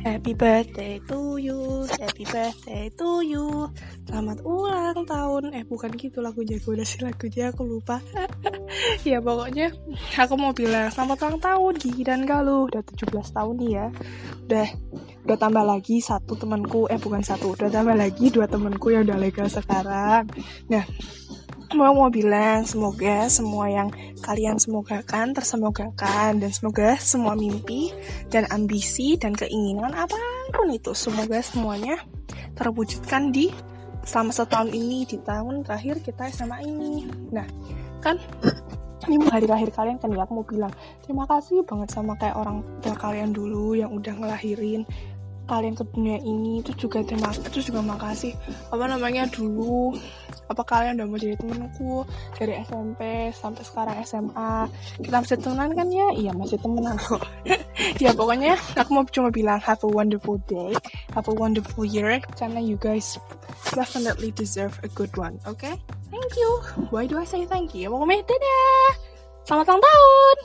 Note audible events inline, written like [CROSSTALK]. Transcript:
Happy birthday to you, happy birthday to you. Selamat ulang tahun. Eh bukan gitu lagunya, gue udah sih lagunya aku lupa. [LAUGHS] ya pokoknya aku mau bilang selamat ulang tahun Gigi dan Galuh. Udah 17 tahun nih ya. Udah udah tambah lagi satu temanku, eh bukan satu, udah tambah lagi dua temanku yang udah legal sekarang. Nah, mau mau bilang semoga semua yang kalian semogakan tersemogakan dan semoga semua mimpi dan ambisi dan keinginan apa pun itu semoga semuanya terwujudkan di selama setahun ini di tahun terakhir kita SMA ini. Nah kan [CLEARS THROAT] ini hari terakhir kalian kan ya aku mau bilang terima kasih banget sama kayak orang tua kalian dulu yang udah ngelahirin kalian ke dunia ini. Itu juga terima itu juga makasih apa namanya dulu apa kalian udah mau jadi temenku? Dari SMP sampai sekarang SMA kita masih temenan kan ya? Iya masih temenan kok. [LAUGHS] Ya pokoknya aku mau cuma bilang have a wonderful day. Have a wonderful year. Karena you guys definitely deserve a good one okay? Thank you. Why do I say thank you? Pokoknya dadah. Selamat ulang tahun